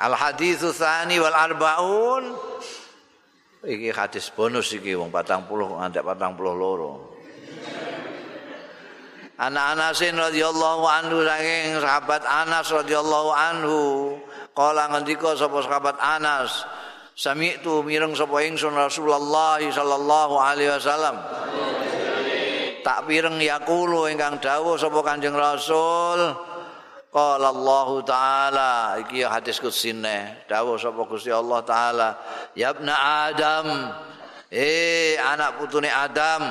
Al haditsu tsani wal arbaun iki hadis bonus iki wong 40 ngantek 42. Anak Anasin radhiyallahu anhu saking sahabat Anas radhiyallahu anhu kala ngendika sapa sahabat Anas sami itu mireng sapa ingsun Rasulullah sallallahu alaihi wasallam tak pireng yakulu ingkang dawuh sapa Kanjeng Rasul qala Allah taala iki hadis kutsine dawuh sapa Gusti Allah taala ya ibna Adam eh anak putune Adam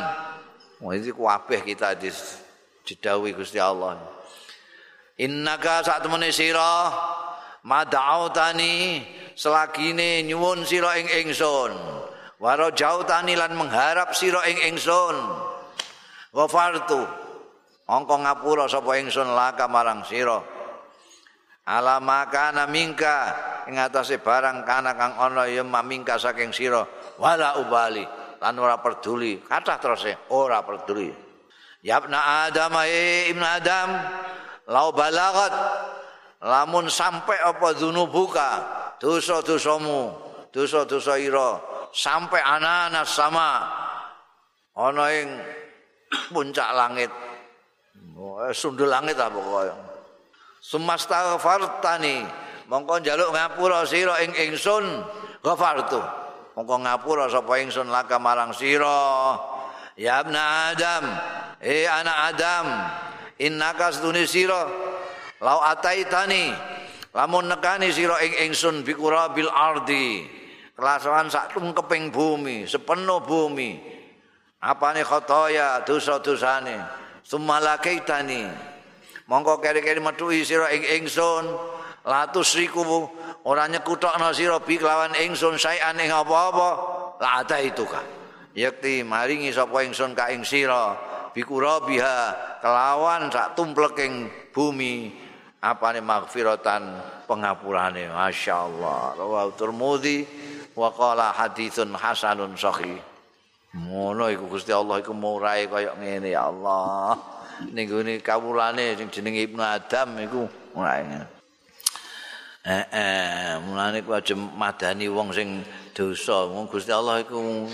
Wah ini kuabeh kita hadis didawi Gusti Allah. Innaka saat temene sira mad'autani selagine nyuwun sira ing ingsun. Waro jautani lan mengharap sira ing ingsun. Ghafartu. Angka ngapura sapa ingsun laka marang sira. Ala makana mingka ing atase barang kana kang ana ya mamingka saking sira. Wala ubali lan ora peduli kathah terus ora peduli Ya ibn Adam ay ibn Adam lau balagat lamun sampai apa dzunubuka dosa-dosamu dosa-dosa ira sampai anak-anak sama ana ing puncak langit sundul langit apa kaya sumastaghfartani mongko njaluk ngapura sira ing ingsun ghafartu. Mongko ngapura sapa ingsun laka marang sira. Ya ibn Adam Eh anak Adam, innaka sedune sira. Lau ataitani lamun nekani sira ing ingsun bikura bil ardi. Kelasawan sak keping bumi sepenuh bumi. Apane khotoya dosa-dosane sumalakaitani mongko keri-keri metu sira ing ingsun. Latus riku ora nyekutokno sira bi kelawan ingsun saean ing apa-apa. La itu ka yakti maringi sapa ingsun ka ing sira? Bikura biha kelawan sak tumpleking bumi. Apane maghfiratan pengapurane. Masyaallah rawahu turmudi wa qala haditsun hasanun sahih ngono iku Gusti Allah iku murahe kaya ngene ya Allah. Ning gone kawulane sing jenenge Ibnu Adam iku murahe eh eh mulane kuwi madani wong sing dosa. Wong Gusti Allah iku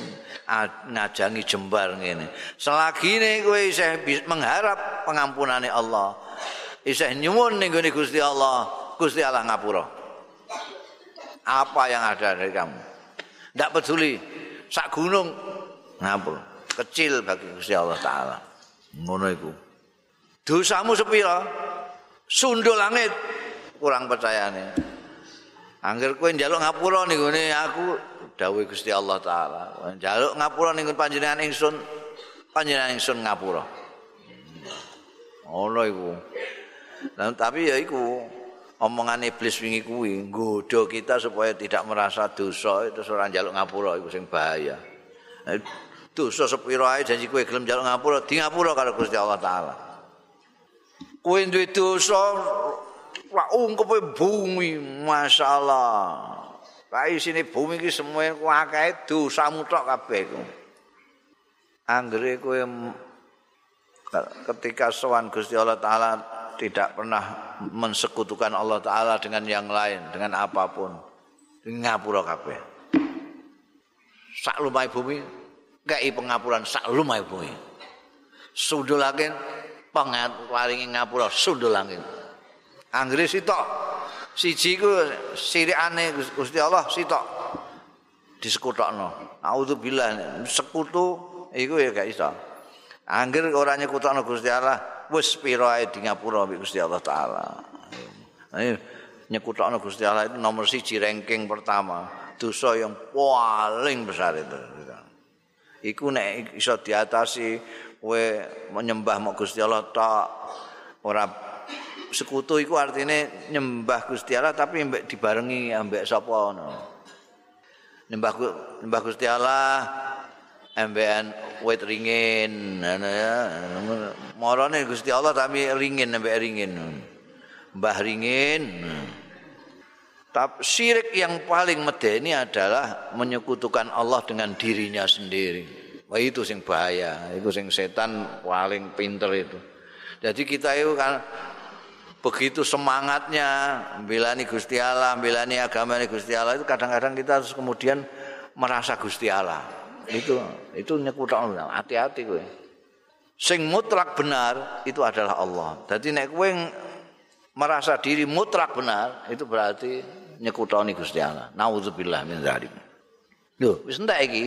ngajangi jembar ngene. Selagine kowe isih mengharap pengampunane Allah. Isih nyuwun ning gone Gusti Allah Gusti Allah ngapura. Apa yang ada dari kamu? Ndak peduli. Sak gunung ngapura kecil bagi Gusti Allah taala ngono iku dosamu sepira sundul langit kurang percayane Angger kowe njaluk ngapura gone aku dawuh Gusti Allah taala. Njaluk ngapura ning panjenengan ingsun, panjenengan ingsun ngapura. Ono iku. Nah, tapi ya iku omongan iblis wingi kuwi nggodha kita supaya tidak merasa dosa itu ora njaluk ngapura iku sing bahaya. Dosa sepira ae janji kowe gelem njaluk ngapura, di ngapura karo Gusti Allah taala. Kowe duwe dosa Wah, ungkep bumi, masyaallah. Kae sini bumi iki semua ku akeh dosamu tok kabeh iku. Anggere kowe ketika sowan Gusti Allah taala tidak pernah mensekutukan Allah taala dengan yang lain, dengan apapun. Ngapura kabeh. Sak lumai bumi kei pengapuran sak lumai bumi. Sundulaken pengat paringi ngapura sundulaken. Anggere sitok siji ku sirikane Gusti Allah sitok disekutokno. Auzubillah sekutu iku ya gak iso. Angger ora nyekutokno Gusti Allah wis pira ae di ngapura Gusti Allah taala. Ayo nyekutokno Gusti Allah itu nomor siji ranking pertama. Dosa yang paling besar itu. Iku nek iso diatasi kowe menyembah Gusti Allah tak ora sekutu iku artine nyembah Gusti Allah tapi mbek dibarengi ambek sapa ngono. Nyembah nyembah Gusti Allah ambekan wit ringin ngono ya. Marane Gusti Allah tapi ringin ambek ringin. Mbah ringin. Tapi syirik yang paling medeni adalah menyekutukan Allah dengan dirinya sendiri. Wah itu sing bahaya, itu sing setan paling pinter itu. Jadi kita itu kan begitu semangatnya belani Gusti Allah, belani agama Gusti Allah itu kadang-kadang kita harus kemudian merasa Gusti Allah. Itu itu nyekutok hati-hati kowe. Sing mutlak benar itu adalah Allah. Jadi nek kowe merasa diri mutlak benar itu berarti nyekutoni Gusti Allah. Nauzubillah min dzalik. Lho, wis entek iki